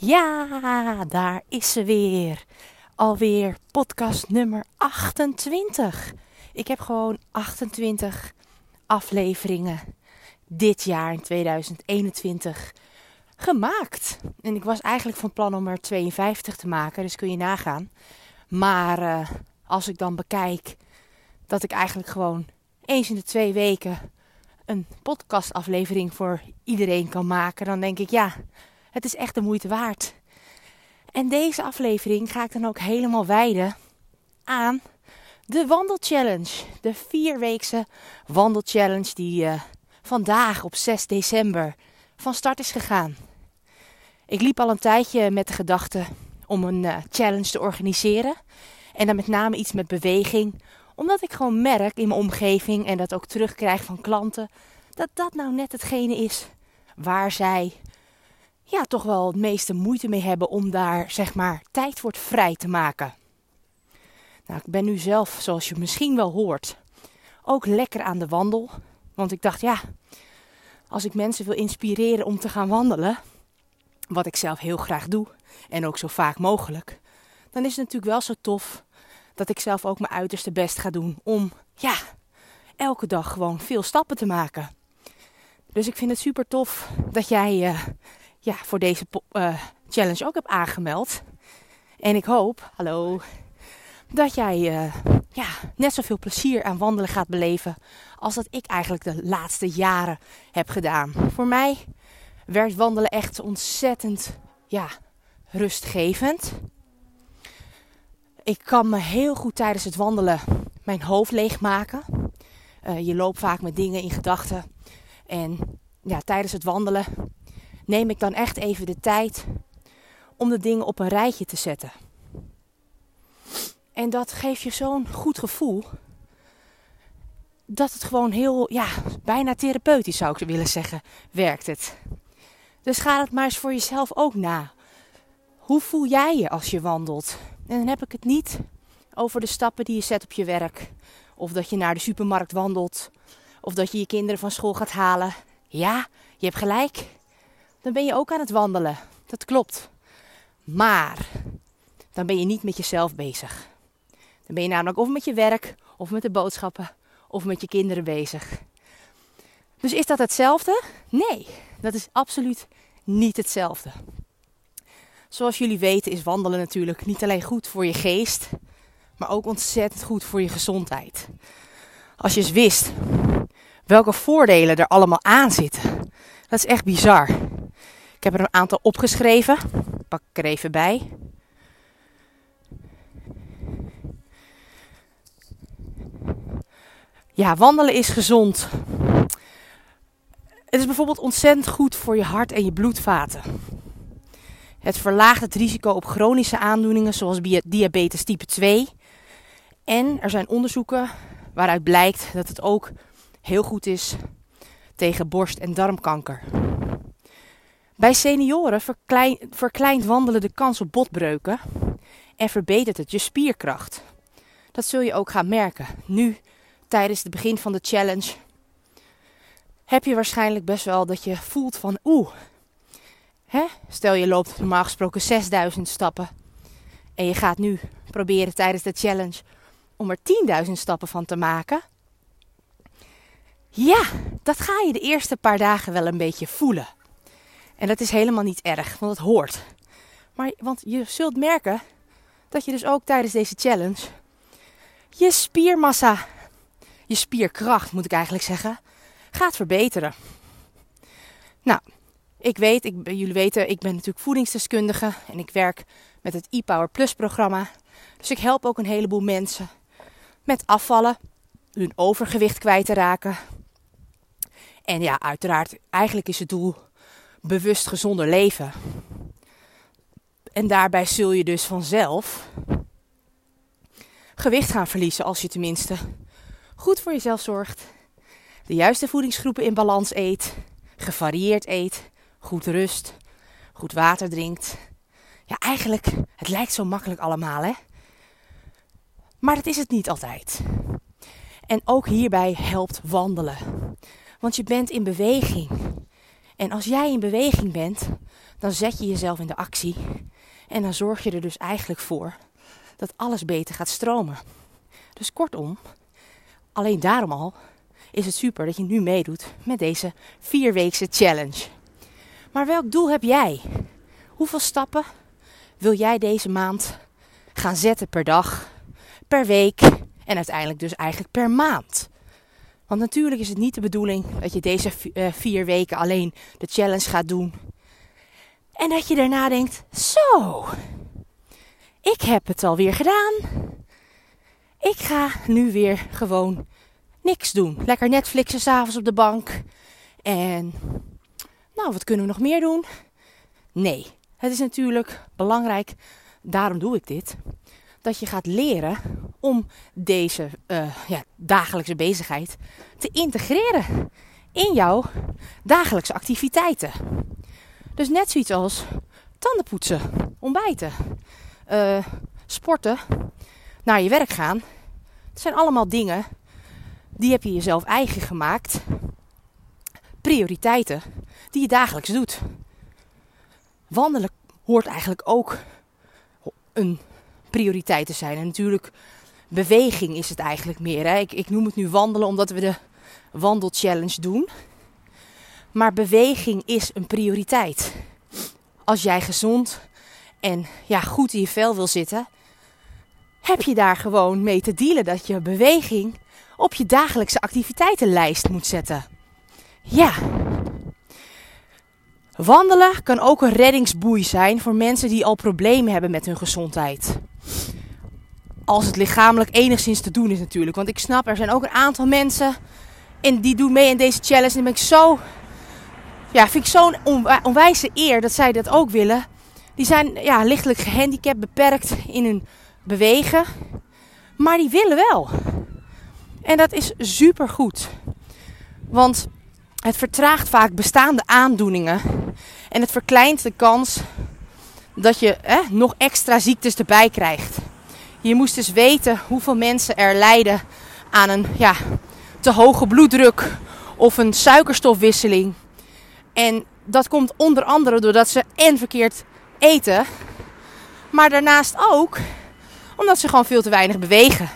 Ja, daar is ze weer. Alweer podcast nummer 28. Ik heb gewoon 28 afleveringen dit jaar in 2021 gemaakt. En ik was eigenlijk van plan om er 52 te maken, dus kun je nagaan. Maar uh, als ik dan bekijk dat ik eigenlijk gewoon eens in de twee weken een podcastaflevering voor iedereen kan maken, dan denk ik ja, het is echt de moeite waard. En deze aflevering ga ik dan ook helemaal wijden aan de wandelchallenge. De vierweekse wandelchallenge die uh, vandaag op 6 december van start is gegaan. Ik liep al een tijdje met de gedachte om een uh, challenge te organiseren. En dan met name iets met beweging. Omdat ik gewoon merk in mijn omgeving en dat ook terugkrijg van klanten. Dat dat nou net hetgene is waar zij ja, toch wel het meeste moeite mee hebben om daar zeg maar tijd voor vrij te maken. Nou, ik ben nu zelf, zoals je misschien wel hoort, ook lekker aan de wandel. Want ik dacht, ja, als ik mensen wil inspireren om te gaan wandelen, wat ik zelf heel graag doe en ook zo vaak mogelijk, dan is het natuurlijk wel zo tof dat ik zelf ook mijn uiterste best ga doen om, ja, elke dag gewoon veel stappen te maken. Dus ik vind het super tof dat jij uh, ja, voor deze uh, challenge ook hebt aangemeld. En ik hoop, hallo, dat jij uh, ja, net zoveel plezier aan wandelen gaat beleven als dat ik eigenlijk de laatste jaren heb gedaan. Voor mij werkt wandelen echt ontzettend ja, rustgevend. Ik kan me heel goed tijdens het wandelen mijn hoofd leegmaken. Uh, je loopt vaak met dingen in gedachten. En ja, tijdens het wandelen neem ik dan echt even de tijd om de dingen op een rijtje te zetten. En dat geeft je zo'n goed gevoel. Dat het gewoon heel, ja, bijna therapeutisch zou ik willen zeggen, werkt het. Dus ga het maar eens voor jezelf ook na. Hoe voel jij je als je wandelt? En dan heb ik het niet over de stappen die je zet op je werk. Of dat je naar de supermarkt wandelt. Of dat je je kinderen van school gaat halen. Ja, je hebt gelijk dan ben je ook aan het wandelen. Dat klopt. Maar dan ben je niet met jezelf bezig. Dan ben je namelijk of met je werk, of met de boodschappen, of met je kinderen bezig. Dus is dat hetzelfde? Nee, dat is absoluut niet hetzelfde. Zoals jullie weten is wandelen natuurlijk niet alleen goed voor je geest, maar ook ontzettend goed voor je gezondheid. Als je eens wist welke voordelen er allemaal aan zitten, dat is echt bizar. Ik heb er een aantal opgeschreven. Pak ik er even bij. Ja, wandelen is gezond. Het is bijvoorbeeld ontzettend goed voor je hart en je bloedvaten. Het verlaagt het risico op chronische aandoeningen zoals diabetes type 2. En er zijn onderzoeken waaruit blijkt dat het ook heel goed is tegen borst- en darmkanker. Bij senioren verkleint wandelen de kans op botbreuken en verbetert het je spierkracht. Dat zul je ook gaan merken. Nu, tijdens het begin van de challenge, heb je waarschijnlijk best wel dat je voelt van oeh. Hè? Stel je loopt normaal gesproken 6000 stappen en je gaat nu proberen tijdens de challenge om er 10.000 stappen van te maken. Ja, dat ga je de eerste paar dagen wel een beetje voelen. En dat is helemaal niet erg, want het hoort. Maar, want je zult merken dat je dus ook tijdens deze challenge je spiermassa, je spierkracht moet ik eigenlijk zeggen, gaat verbeteren. Nou, ik weet, ik, jullie weten, ik ben natuurlijk voedingsdeskundige en ik werk met het e-Power Plus programma. Dus ik help ook een heleboel mensen met afvallen, hun overgewicht kwijt te raken. En ja, uiteraard, eigenlijk is het doel bewust gezonder leven. En daarbij zul je dus vanzelf gewicht gaan verliezen als je tenminste goed voor jezelf zorgt, de juiste voedingsgroepen in balans eet, gevarieerd eet, goed rust, goed water drinkt. Ja, eigenlijk, het lijkt zo makkelijk allemaal, hè? Maar dat is het niet altijd. En ook hierbij helpt wandelen. Want je bent in beweging. En als jij in beweging bent, dan zet je jezelf in de actie. En dan zorg je er dus eigenlijk voor dat alles beter gaat stromen. Dus kortom, alleen daarom al is het super dat je nu meedoet met deze vierweekse challenge. Maar welk doel heb jij? Hoeveel stappen wil jij deze maand gaan zetten per dag, per week en uiteindelijk dus eigenlijk per maand? Want natuurlijk is het niet de bedoeling dat je deze eh, vier weken alleen de challenge gaat doen. En dat je daarna denkt: Zo, ik heb het alweer gedaan. Ik ga nu weer gewoon niks doen. Lekker Netflixen s'avonds op de bank. En nou, wat kunnen we nog meer doen? Nee, het is natuurlijk belangrijk, daarom doe ik dit, dat je gaat leren om deze uh, ja, dagelijkse bezigheid te integreren in jouw dagelijkse activiteiten. Dus net zoiets als tanden poetsen, ontbijten, uh, sporten, naar je werk gaan. Het zijn allemaal dingen die heb je jezelf eigen gemaakt. Prioriteiten die je dagelijks doet. Wandelen hoort eigenlijk ook een prioriteit te zijn. En natuurlijk, beweging is het eigenlijk meer. Hè? Ik, ik noem het nu wandelen omdat we de wandelchallenge doen. Maar beweging is een prioriteit. Als jij gezond en ja, goed in je vel wil zitten, heb je daar gewoon mee te dealen dat je beweging op je dagelijkse activiteitenlijst moet zetten. Ja. Wandelen kan ook een reddingsboei zijn voor mensen die al problemen hebben met hun gezondheid. Als het lichamelijk enigszins te doen is natuurlijk. Want ik snap, er zijn ook een aantal mensen en die doen mee in deze challenge. En ben ik zo, ja, vind ik zo'n onwijze eer dat zij dat ook willen. Die zijn ja, lichtelijk gehandicapt, beperkt in hun bewegen. Maar die willen wel. En dat is super goed. Want het vertraagt vaak bestaande aandoeningen. En het verkleint de kans dat je nog extra ziektes erbij krijgt. Je moest dus weten hoeveel mensen er lijden aan een ja, te hoge bloeddruk of een suikerstofwisseling. En dat komt onder andere doordat ze en verkeerd eten, maar daarnaast ook omdat ze gewoon veel te weinig bewegen.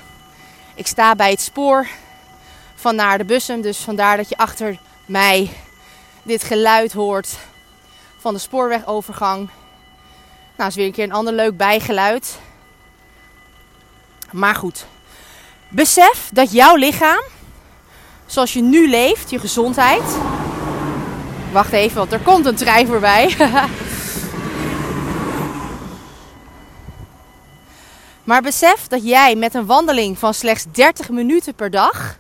Ik sta bij het spoor van naar de bussen, dus vandaar dat je achter mij dit geluid hoort van de spoorwegovergang. Nou, is weer een keer een ander leuk bijgeluid. Maar goed, besef dat jouw lichaam, zoals je nu leeft, je gezondheid. Wacht even, want er komt een trein voorbij. Maar besef dat jij met een wandeling van slechts 30 minuten per dag,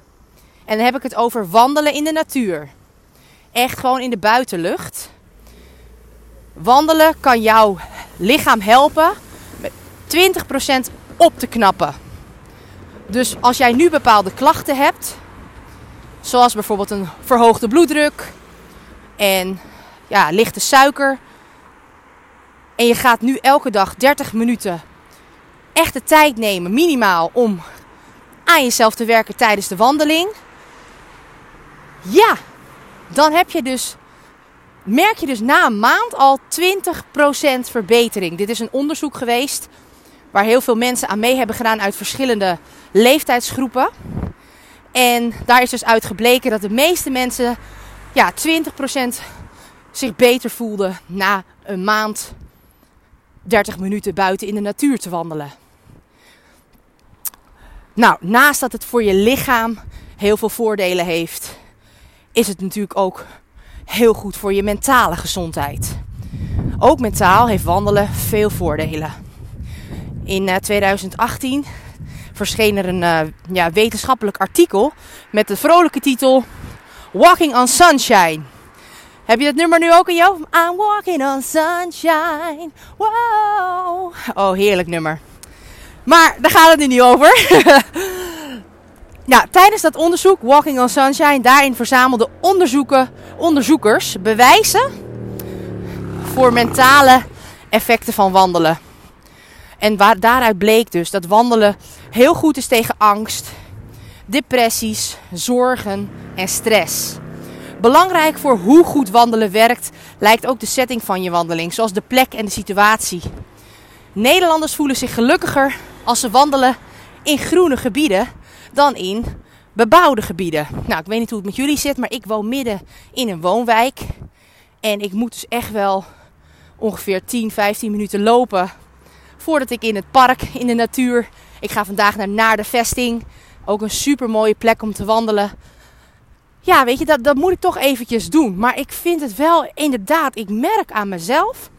en dan heb ik het over wandelen in de natuur, echt gewoon in de buitenlucht. Wandelen kan jouw lichaam helpen met 20% op te knappen. Dus als jij nu bepaalde klachten hebt, zoals bijvoorbeeld een verhoogde bloeddruk en ja, lichte suiker, en je gaat nu elke dag 30 minuten echt de tijd nemen, minimaal, om aan jezelf te werken tijdens de wandeling. Ja, dan heb je dus, merk je dus na een maand al 20% verbetering. Dit is een onderzoek geweest waar heel veel mensen aan mee hebben gedaan uit verschillende leeftijdsgroepen. En daar is dus uit gebleken dat de meeste mensen ja, 20% zich beter voelden na een maand 30 minuten buiten in de natuur te wandelen. Nou, naast dat het voor je lichaam heel veel voordelen heeft, is het natuurlijk ook heel goed voor je mentale gezondheid. Ook mentaal heeft wandelen veel voordelen. In 2018 eh, verscheen er een uh, ja, wetenschappelijk artikel met de vrolijke titel Walking on Sunshine. Heb je dat nummer nu ook in jou? I'm walking on sunshine. Wow. Oh, heerlijk nummer. Maar daar gaat het nu niet over. ja, tijdens dat onderzoek, Walking on Sunshine, daarin verzamelden onderzoekers bewijzen voor mentale effecten van wandelen. En waar, daaruit bleek dus dat wandelen heel goed is tegen angst, depressies, zorgen en stress. Belangrijk voor hoe goed wandelen werkt, lijkt ook de setting van je wandeling, zoals de plek en de situatie. Nederlanders voelen zich gelukkiger als ze wandelen in groene gebieden dan in bebouwde gebieden. Nou, ik weet niet hoe het met jullie zit, maar ik woon midden in een woonwijk. En ik moet dus echt wel ongeveer 10, 15 minuten lopen voordat ik in het park, in de natuur. Ik ga vandaag naar Naar de Vesting. Ook een super mooie plek om te wandelen. Ja, weet je, dat, dat moet ik toch eventjes doen. Maar ik vind het wel inderdaad, ik merk aan mezelf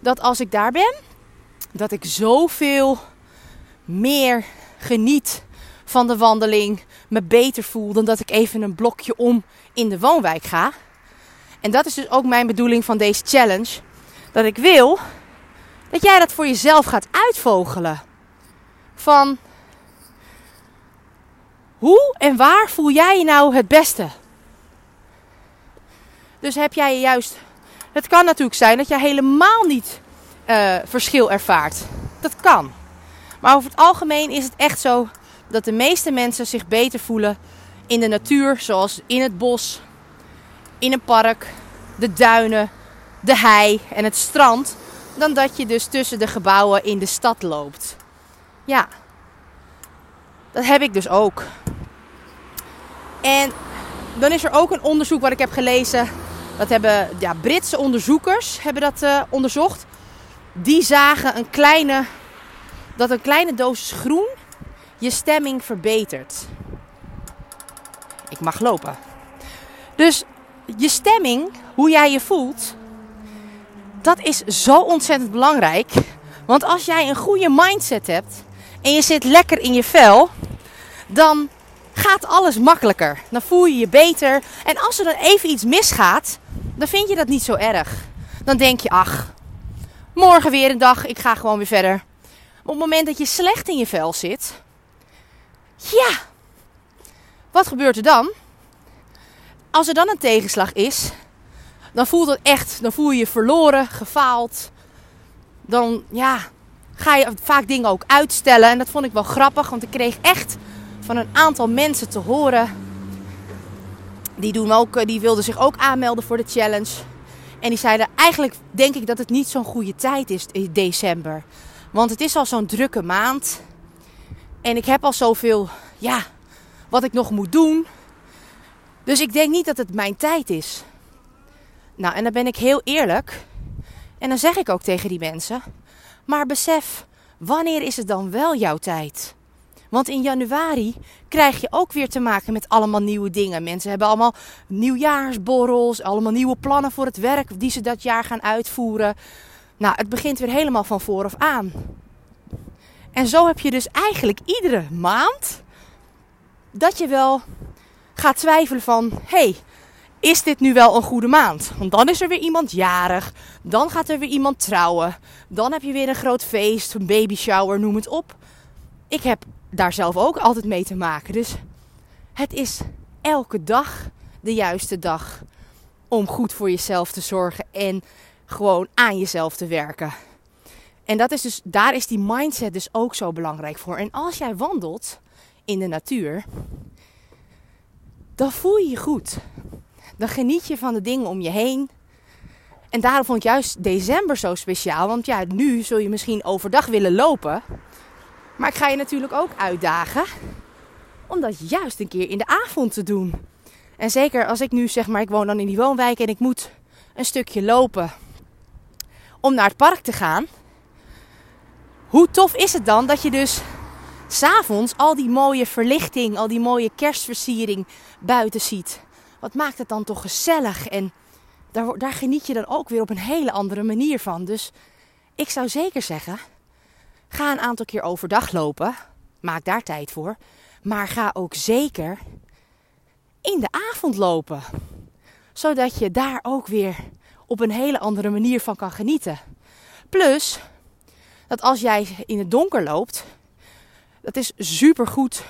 dat als ik daar ben, dat ik zoveel meer geniet van de wandeling, me beter voel dan dat ik even een blokje om in de woonwijk ga. En dat is dus ook mijn bedoeling van deze challenge. Dat ik wil dat jij dat voor jezelf gaat uitvogelen. Van hoe en waar voel jij je nou het beste? Dus heb jij je juist. Het kan natuurlijk zijn dat jij helemaal niet uh, verschil ervaart. Dat kan. Maar over het algemeen is het echt zo dat de meeste mensen zich beter voelen in de natuur, zoals in het bos, in een park, de duinen, de hei en het strand, dan dat je dus tussen de gebouwen in de stad loopt. Ja, dat heb ik dus ook. En dan is er ook een onderzoek wat ik heb gelezen. Dat hebben ja, Britse onderzoekers hebben dat uh, onderzocht. Die zagen een kleine, dat een kleine dosis groen je stemming verbetert. Ik mag lopen. Dus je stemming, hoe jij je voelt, dat is zo ontzettend belangrijk. Want als jij een goede mindset hebt en je zit lekker in je vel, dan gaat alles makkelijker. Dan voel je je beter. En als er dan even iets misgaat, dan vind je dat niet zo erg. Dan denk je, ach, morgen weer een dag, ik ga gewoon weer verder. op het moment dat je slecht in je vel zit, ja, wat gebeurt er dan? Als er dan een tegenslag is, dan voelt het echt, dan voel je je verloren, gefaald. Dan ja, ga je vaak dingen ook uitstellen. En dat vond ik wel grappig, want ik kreeg echt van een aantal mensen te horen. Die, doen ook, die wilden zich ook aanmelden voor de challenge. En die zeiden: Eigenlijk denk ik dat het niet zo'n goede tijd is in december. Want het is al zo'n drukke maand. En ik heb al zoveel, ja, wat ik nog moet doen. Dus ik denk niet dat het mijn tijd is. Nou, en dan ben ik heel eerlijk. En dan zeg ik ook tegen die mensen: Maar besef, wanneer is het dan wel jouw tijd? Want in januari krijg je ook weer te maken met allemaal nieuwe dingen. Mensen hebben allemaal nieuwjaarsborrels, allemaal nieuwe plannen voor het werk die ze dat jaar gaan uitvoeren. Nou, het begint weer helemaal van vooraf aan. En zo heb je dus eigenlijk iedere maand dat je wel gaat twijfelen van, hey, is dit nu wel een goede maand? Want dan is er weer iemand jarig, dan gaat er weer iemand trouwen, dan heb je weer een groot feest, een baby shower, noem het op. Ik heb daar zelf ook altijd mee te maken. Dus het is elke dag de juiste dag om goed voor jezelf te zorgen en gewoon aan jezelf te werken. En dat is dus, daar is die mindset dus ook zo belangrijk voor. En als jij wandelt in de natuur, dan voel je je goed. Dan geniet je van de dingen om je heen. En daarom vond ik juist december zo speciaal. Want ja, nu zul je misschien overdag willen lopen. Maar ik ga je natuurlijk ook uitdagen om dat juist een keer in de avond te doen. En zeker als ik nu zeg maar, ik woon dan in die woonwijk en ik moet een stukje lopen om naar het park te gaan. Hoe tof is het dan dat je dus s'avonds al die mooie verlichting, al die mooie kerstversiering buiten ziet? Wat maakt het dan toch gezellig? En daar, daar geniet je dan ook weer op een hele andere manier van. Dus ik zou zeker zeggen Ga een aantal keer overdag lopen. Maak daar tijd voor. Maar ga ook zeker in de avond lopen. Zodat je daar ook weer op een hele andere manier van kan genieten. Plus, dat als jij in het donker loopt, dat is super goed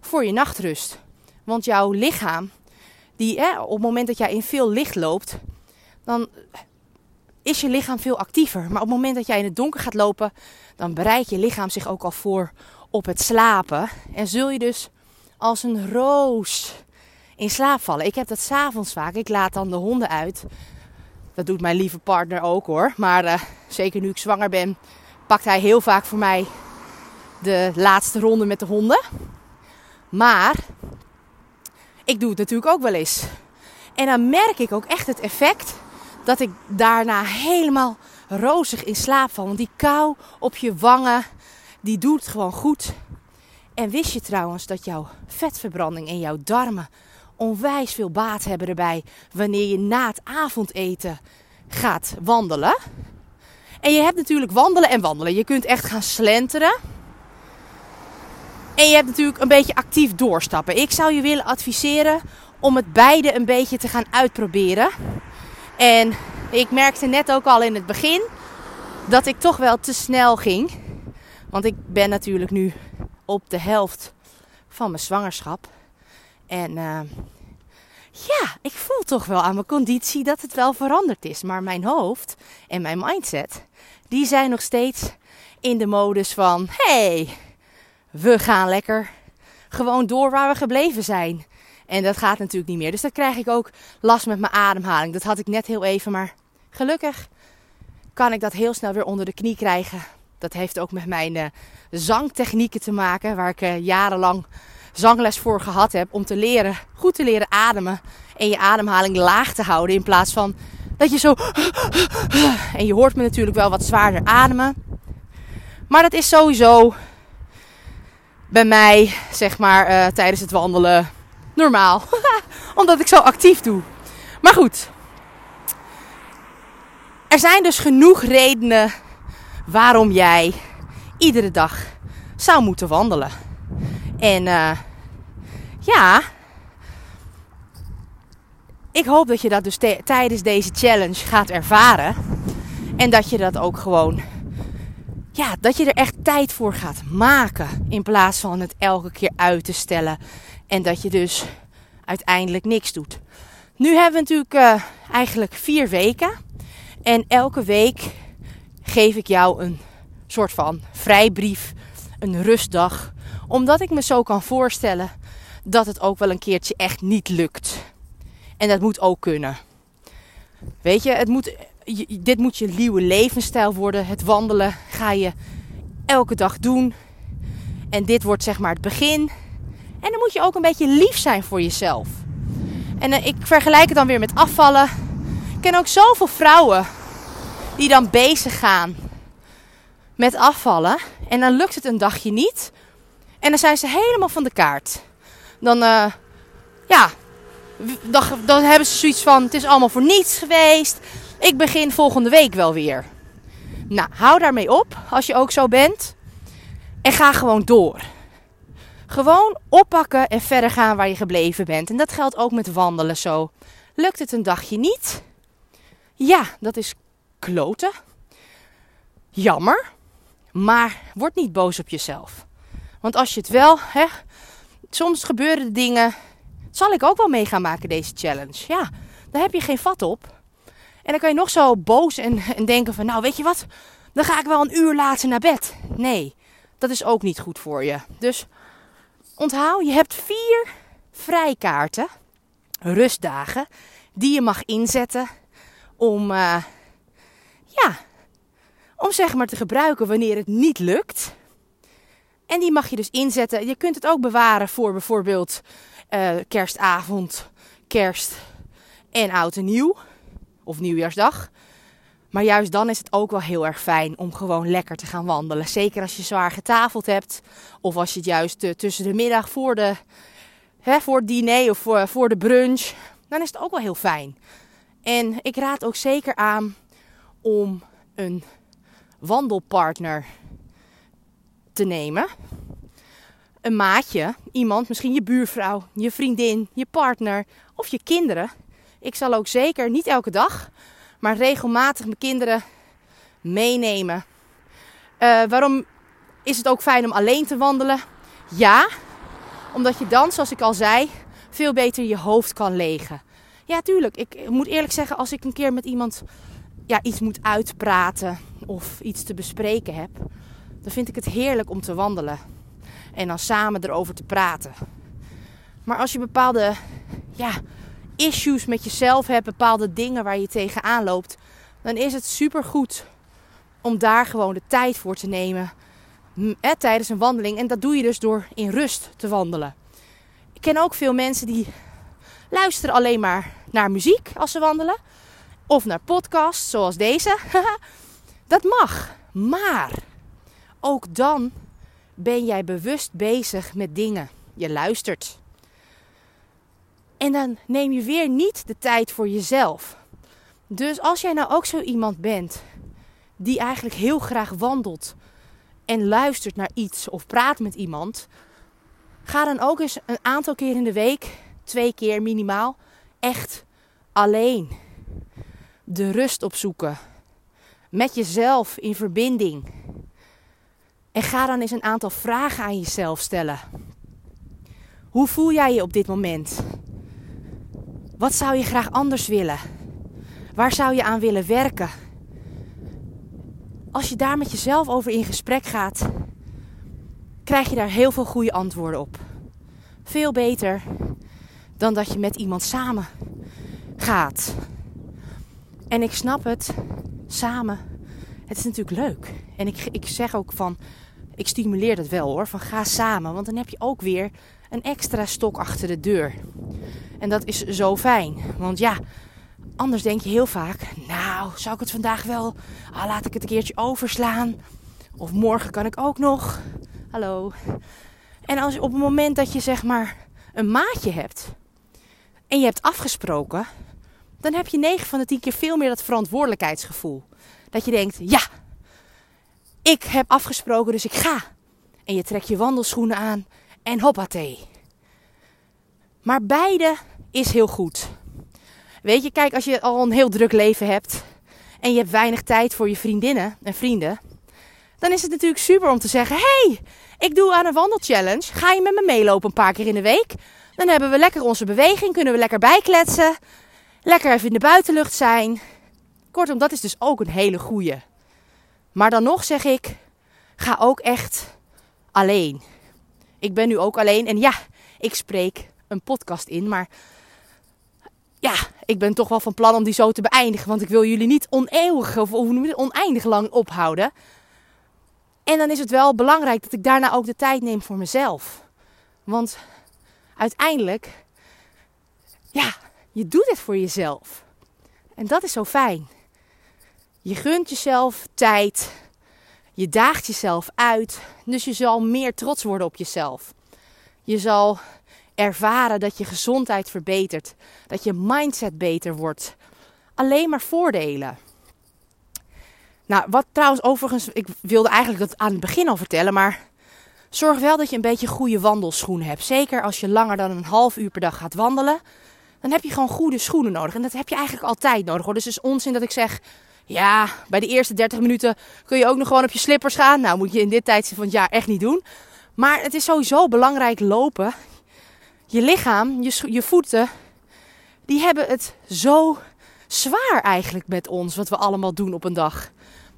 voor je nachtrust. Want jouw lichaam, die, hè, op het moment dat jij in veel licht loopt, dan is je lichaam veel actiever. Maar op het moment dat jij in het donker gaat lopen, dan bereidt je lichaam zich ook al voor op het slapen. En zul je dus als een roos in slaap vallen. Ik heb dat s'avonds vaak. Ik laat dan de honden uit. Dat doet mijn lieve partner ook hoor. Maar uh, zeker nu ik zwanger ben, pakt hij heel vaak voor mij de laatste ronde met de honden. Maar ik doe het natuurlijk ook wel eens. En dan merk ik ook echt het effect dat ik daarna helemaal rozig in slaap val. Want die kou op je wangen, die doet gewoon goed. En wist je trouwens dat jouw vetverbranding en jouw darmen onwijs veel baat hebben erbij wanneer je na het avondeten gaat wandelen? En je hebt natuurlijk wandelen en wandelen. Je kunt echt gaan slenteren. En je hebt natuurlijk een beetje actief doorstappen. Ik zou je willen adviseren om het beide een beetje te gaan uitproberen. En ik merkte net ook al in het begin dat ik toch wel te snel ging. Want ik ben natuurlijk nu op de helft van mijn zwangerschap. En uh, ja, ik voel toch wel aan mijn conditie dat het wel veranderd is. Maar mijn hoofd en mijn mindset, die zijn nog steeds in de modus van... hey, we gaan lekker gewoon door waar we gebleven zijn. En dat gaat natuurlijk niet meer. Dus dan krijg ik ook last met mijn ademhaling. Dat had ik net heel even, maar gelukkig kan ik dat heel snel weer onder de knie krijgen. Dat heeft ook met mijn uh, zangtechnieken te maken, waar ik uh, jarenlang zangles voor gehad heb. Om te leren, goed te leren ademen en je ademhaling laag te houden. In plaats van dat je zo. En je hoort me natuurlijk wel wat zwaarder ademen. Maar dat is sowieso bij mij, zeg maar, uh, tijdens het wandelen normaal. Omdat ik zo actief doe. Maar goed. Er zijn dus genoeg redenen waarom jij iedere dag zou moeten wandelen. En uh, ja, ik hoop dat je dat dus tijdens deze challenge gaat ervaren. En dat je dat ook gewoon, ja, dat je er echt tijd voor gaat maken. In plaats van het elke keer uit te stellen. En dat je dus uiteindelijk niks doet. Nu hebben we natuurlijk uh, eigenlijk vier weken. En elke week geef ik jou een soort van vrijbrief, een rustdag. Omdat ik me zo kan voorstellen dat het ook wel een keertje echt niet lukt. En dat moet ook kunnen. Weet je, het moet, dit moet je nieuwe levensstijl worden. Het wandelen ga je elke dag doen. En dit wordt zeg maar het begin. En dan moet je ook een beetje lief zijn voor jezelf. En uh, ik vergelijk het dan weer met afvallen. Ik ken ook zoveel vrouwen die dan bezig gaan met afvallen. En dan lukt het een dagje niet. En dan zijn ze helemaal van de kaart. Dan, uh, ja, dan hebben ze zoiets van: het is allemaal voor niets geweest. Ik begin volgende week wel weer. Nou, hou daarmee op als je ook zo bent. En ga gewoon door. Gewoon oppakken en verder gaan waar je gebleven bent. En dat geldt ook met wandelen zo. Lukt het een dagje niet? Ja, dat is kloten. Jammer. Maar word niet boos op jezelf. Want als je het wel, hè, soms gebeuren dingen. Zal ik ook wel mee gaan maken deze challenge? Ja, daar heb je geen vat op. En dan kan je nog zo boos en, en denken van, nou weet je wat, dan ga ik wel een uur later naar bed. Nee, dat is ook niet goed voor je. Dus onthoud, je hebt vier vrijkaarten, rustdagen, die je mag inzetten om, uh, ja, om zeg maar te gebruiken wanneer het niet lukt. En die mag je dus inzetten. Je kunt het ook bewaren voor bijvoorbeeld uh, kerstavond, kerst en oud en nieuw. Of nieuwjaarsdag. Maar juist dan is het ook wel heel erg fijn om gewoon lekker te gaan wandelen. Zeker als je zwaar getafeld hebt. Of als je het juist uh, tussen de middag voor, de, hè, voor het diner of voor, voor de brunch. Dan is het ook wel heel fijn. En ik raad ook zeker aan om een wandelpartner te nemen. Een maatje, iemand, misschien je buurvrouw, je vriendin, je partner of je kinderen. Ik zal ook zeker, niet elke dag, maar regelmatig mijn kinderen meenemen. Uh, waarom is het ook fijn om alleen te wandelen? Ja, omdat je dan, zoals ik al zei, veel beter je hoofd kan legen. Ja, tuurlijk. Ik moet eerlijk zeggen, als ik een keer met iemand ja, iets moet uitpraten of iets te bespreken heb, dan vind ik het heerlijk om te wandelen. En dan samen erover te praten. Maar als je bepaalde ja, issues met jezelf hebt, bepaalde dingen waar je tegenaan loopt, dan is het supergoed om daar gewoon de tijd voor te nemen tijdens een wandeling. En dat doe je dus door in rust te wandelen. Ik ken ook veel mensen die luisteren alleen maar naar muziek als ze wandelen. Of naar podcasts zoals deze. dat mag. Maar ook dan ben jij bewust bezig met dingen. Je luistert. En dan neem je weer niet de tijd voor jezelf. Dus als jij nou ook zo iemand bent die eigenlijk heel graag wandelt en luistert naar iets of praat met iemand, ga dan ook eens een aantal keer in de week, twee keer minimaal, echt alleen de rust opzoeken. Met jezelf in verbinding. En ga dan eens een aantal vragen aan jezelf stellen. Hoe voel jij je op dit moment? Wat zou je graag anders willen? Waar zou je aan willen werken? Als je daar met jezelf over in gesprek gaat, krijg je daar heel veel goede antwoorden op. Veel beter dan dat je met iemand samen gaat. En ik snap het, samen. Het is natuurlijk leuk. En ik, ik zeg ook van, ik stimuleer dat wel hoor, van ga samen. Want dan heb je ook weer een extra stok achter de deur. En dat is zo fijn. Want ja, anders denk je heel vaak: Nou, zou ik het vandaag wel. Ah, laat ik het een keertje overslaan. Of morgen kan ik ook nog. Hallo. En als op het moment dat je zeg maar een maatje hebt. En je hebt afgesproken. Dan heb je 9 van de 10 keer veel meer dat verantwoordelijkheidsgevoel. Dat je denkt: Ja, ik heb afgesproken, dus ik ga. En je trekt je wandelschoenen aan en hoppatee. Maar beide is heel goed. Weet je, kijk, als je al een heel druk leven hebt en je hebt weinig tijd voor je vriendinnen en vrienden, dan is het natuurlijk super om te zeggen: hey, ik doe aan een wandelchallenge. Ga je met me meelopen een paar keer in de week? Dan hebben we lekker onze beweging, kunnen we lekker bijkletsen, lekker even in de buitenlucht zijn. Kortom, dat is dus ook een hele goeie. Maar dan nog zeg ik: ga ook echt alleen. Ik ben nu ook alleen en ja, ik spreek een podcast in, maar ja, ik ben toch wel van plan om die zo te beëindigen. Want ik wil jullie niet oneeuwig of oneindig lang ophouden. En dan is het wel belangrijk dat ik daarna ook de tijd neem voor mezelf. Want uiteindelijk, ja, je doet het voor jezelf. En dat is zo fijn. Je gunt jezelf tijd. Je daagt jezelf uit. Dus je zal meer trots worden op jezelf. Je zal ervaren dat je gezondheid verbetert, dat je mindset beter wordt. Alleen maar voordelen. Nou, wat trouwens overigens, ik wilde eigenlijk dat aan het begin al vertellen, maar zorg wel dat je een beetje goede wandelschoenen hebt. Zeker als je langer dan een half uur per dag gaat wandelen, dan heb je gewoon goede schoenen nodig. En dat heb je eigenlijk altijd nodig hoor. Dus het is onzin dat ik zeg, ja, bij de eerste 30 minuten kun je ook nog gewoon op je slippers gaan. Nou, moet je in dit tijdstip van het jaar echt niet doen. Maar het is sowieso belangrijk lopen je lichaam, je, je voeten, die hebben het zo zwaar eigenlijk met ons, wat we allemaal doen op een dag.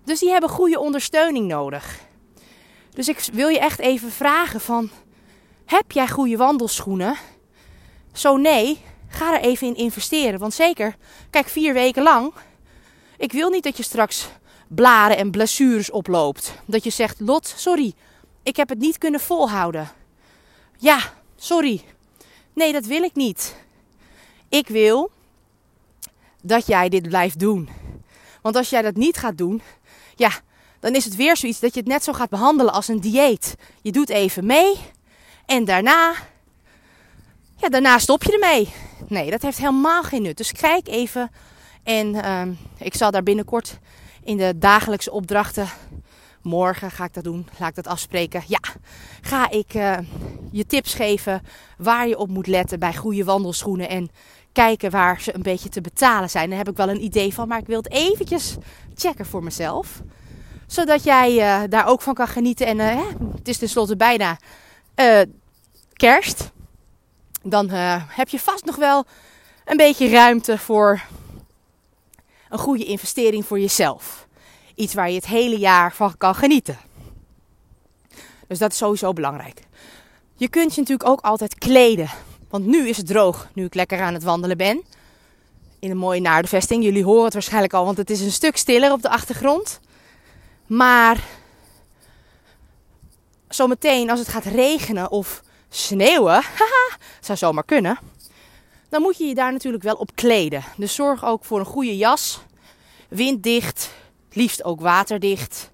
Dus die hebben goede ondersteuning nodig. Dus ik wil je echt even vragen van, heb jij goede wandelschoenen? Zo nee, ga er even in investeren. Want zeker, kijk, vier weken lang. Ik wil niet dat je straks blaren en blessures oploopt. Dat je zegt, Lot, sorry, ik heb het niet kunnen volhouden. Ja, sorry, Nee, dat wil ik niet. Ik wil dat jij dit blijft doen. Want als jij dat niet gaat doen, ja, dan is het weer zoiets dat je het net zo gaat behandelen als een dieet. Je doet even mee en daarna, ja, daarna stop je ermee. Nee, dat heeft helemaal geen nut. Dus kijk even en uh, ik zal daar binnenkort in de dagelijkse opdrachten morgen ga ik dat doen. Laat ik dat afspreken. Ja, ga ik uh, je tips geven waar je op moet letten bij goede wandelschoenen. En kijken waar ze een beetje te betalen zijn. Daar heb ik wel een idee van. Maar ik wil het eventjes checken voor mezelf. Zodat jij uh, daar ook van kan genieten. En uh, het is tenslotte bijna kerst. Dan heb je vast nog wel een beetje ruimte voor een goede investering voor jezelf. Iets waar je het hele jaar van kan genieten. Dus dat is sowieso belangrijk. Je kunt je natuurlijk ook altijd kleden. Want nu is het droog, nu ik lekker aan het wandelen ben. In een mooie naardenvesting. Jullie horen het waarschijnlijk al, want het is een stuk stiller op de achtergrond. Maar zometeen als het gaat regenen of sneeuwen, haha, zou zomaar kunnen. Dan moet je je daar natuurlijk wel op kleden. Dus zorg ook voor een goede jas. Winddicht, liefst ook waterdicht.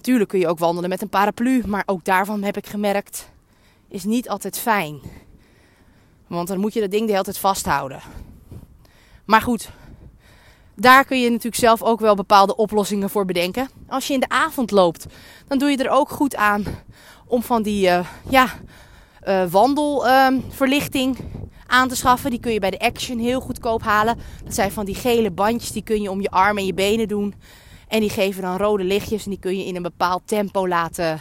Tuurlijk kun je ook wandelen met een paraplu, maar ook daarvan heb ik gemerkt, is niet altijd fijn. Want dan moet je dat ding de hele tijd vasthouden. Maar goed, daar kun je natuurlijk zelf ook wel bepaalde oplossingen voor bedenken. Als je in de avond loopt, dan doe je er ook goed aan om van die uh, ja, uh, wandelverlichting aan te schaffen. Die kun je bij de Action heel goedkoop halen. Dat zijn van die gele bandjes, die kun je om je armen en je benen doen. En die geven dan rode lichtjes en die kun je in een bepaald tempo laten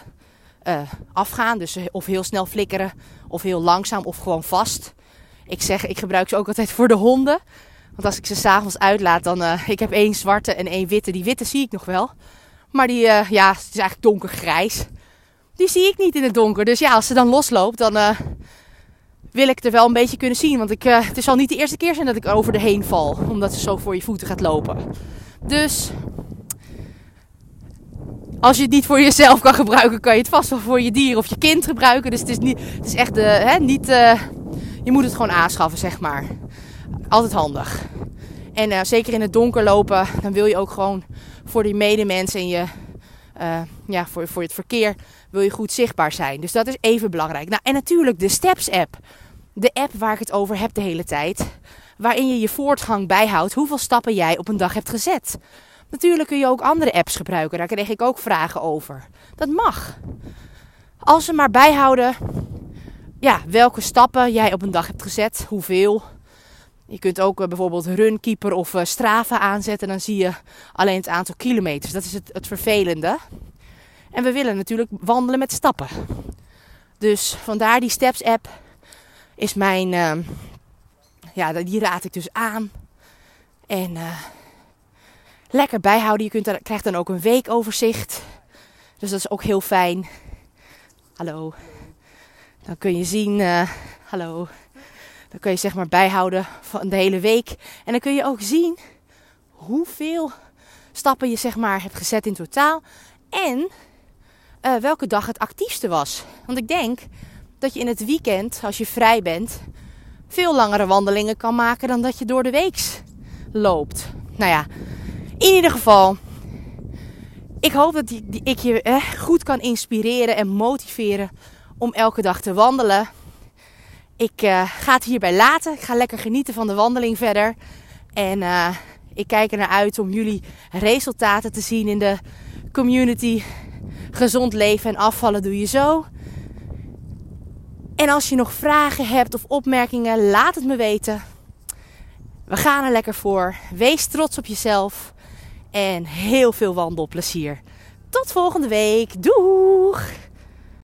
uh, afgaan. Dus of heel snel flikkeren, of heel langzaam, of gewoon vast. Ik zeg, ik gebruik ze ook altijd voor de honden. Want als ik ze s'avonds uitlaat, dan... Uh, ik heb één zwarte en één witte. Die witte zie ik nog wel. Maar die, ja, het is eigenlijk donkergrijs. Die zie ik niet in het donker. Dus ja, als ze dan losloopt, dan wil ik er wel een beetje kunnen zien. Want ik, het zal niet de eerste keer zijn dat ik over de heen val. Omdat ze zo voor je voeten gaat lopen. Dus als je het niet voor jezelf kan gebruiken, kan je het vast wel voor je dier of je kind gebruiken. Dus het is, niet, het is echt uh, hè, niet. Uh, je moet het gewoon aanschaffen, zeg maar. Altijd handig. En uh, zeker in het donker lopen, dan wil je ook gewoon voor die medemens en je, ja, voor, voor het verkeer, wil je goed zichtbaar zijn. Dus dat is even belangrijk. Nou, en natuurlijk de Steps app. De app waar ik het over heb de hele tijd. Waarin je je voortgang bijhoudt hoeveel stappen jij op een dag hebt gezet. Natuurlijk kun je ook andere apps gebruiken. Daar kreeg ik ook vragen over. Dat mag. Als ze maar bijhouden ja, welke stappen jij op een dag hebt gezet, hoeveel. Je kunt ook uh, bijvoorbeeld Runkeeper of uh, Strava aanzetten. Dan zie je alleen het aantal kilometers. Dat is het, het vervelende. En we willen natuurlijk wandelen met stappen. Dus vandaar die Steps app is mijn... Uh, ja, die raad ik dus aan. En lekker bijhouden. Je kunt er, krijgt dan ook een weekoverzicht. Dus dat is ook heel fijn. Hallo. Dan kun je zien, uh, hallo. Dan kun je zeg maar bijhouden van de hele week. En dan kun je ook zien hoeveel stappen je zeg maar hebt gezet in totaal. En uh, welke dag het actiefste was. Want ik denk dat je in het weekend, als je vrij bent, veel langere wandelingen kan maken dan dat je door de week loopt. Nou ja, in ieder geval, ik hoop dat ik je eh, goed kan inspireren en motiveren om elke dag te wandelen. Ik uh, ga het hierbij laten. Ik ga lekker genieten van de wandeling verder. En uh, ik kijk er naar uit om jullie resultaten te zien in de community. Gezond leven en afvallen doe je zo. En als je nog vragen hebt of opmerkingen, laat het me weten. We gaan er lekker voor. Wees trots op jezelf en heel veel wandelplezier. Tot volgende week. Doeg!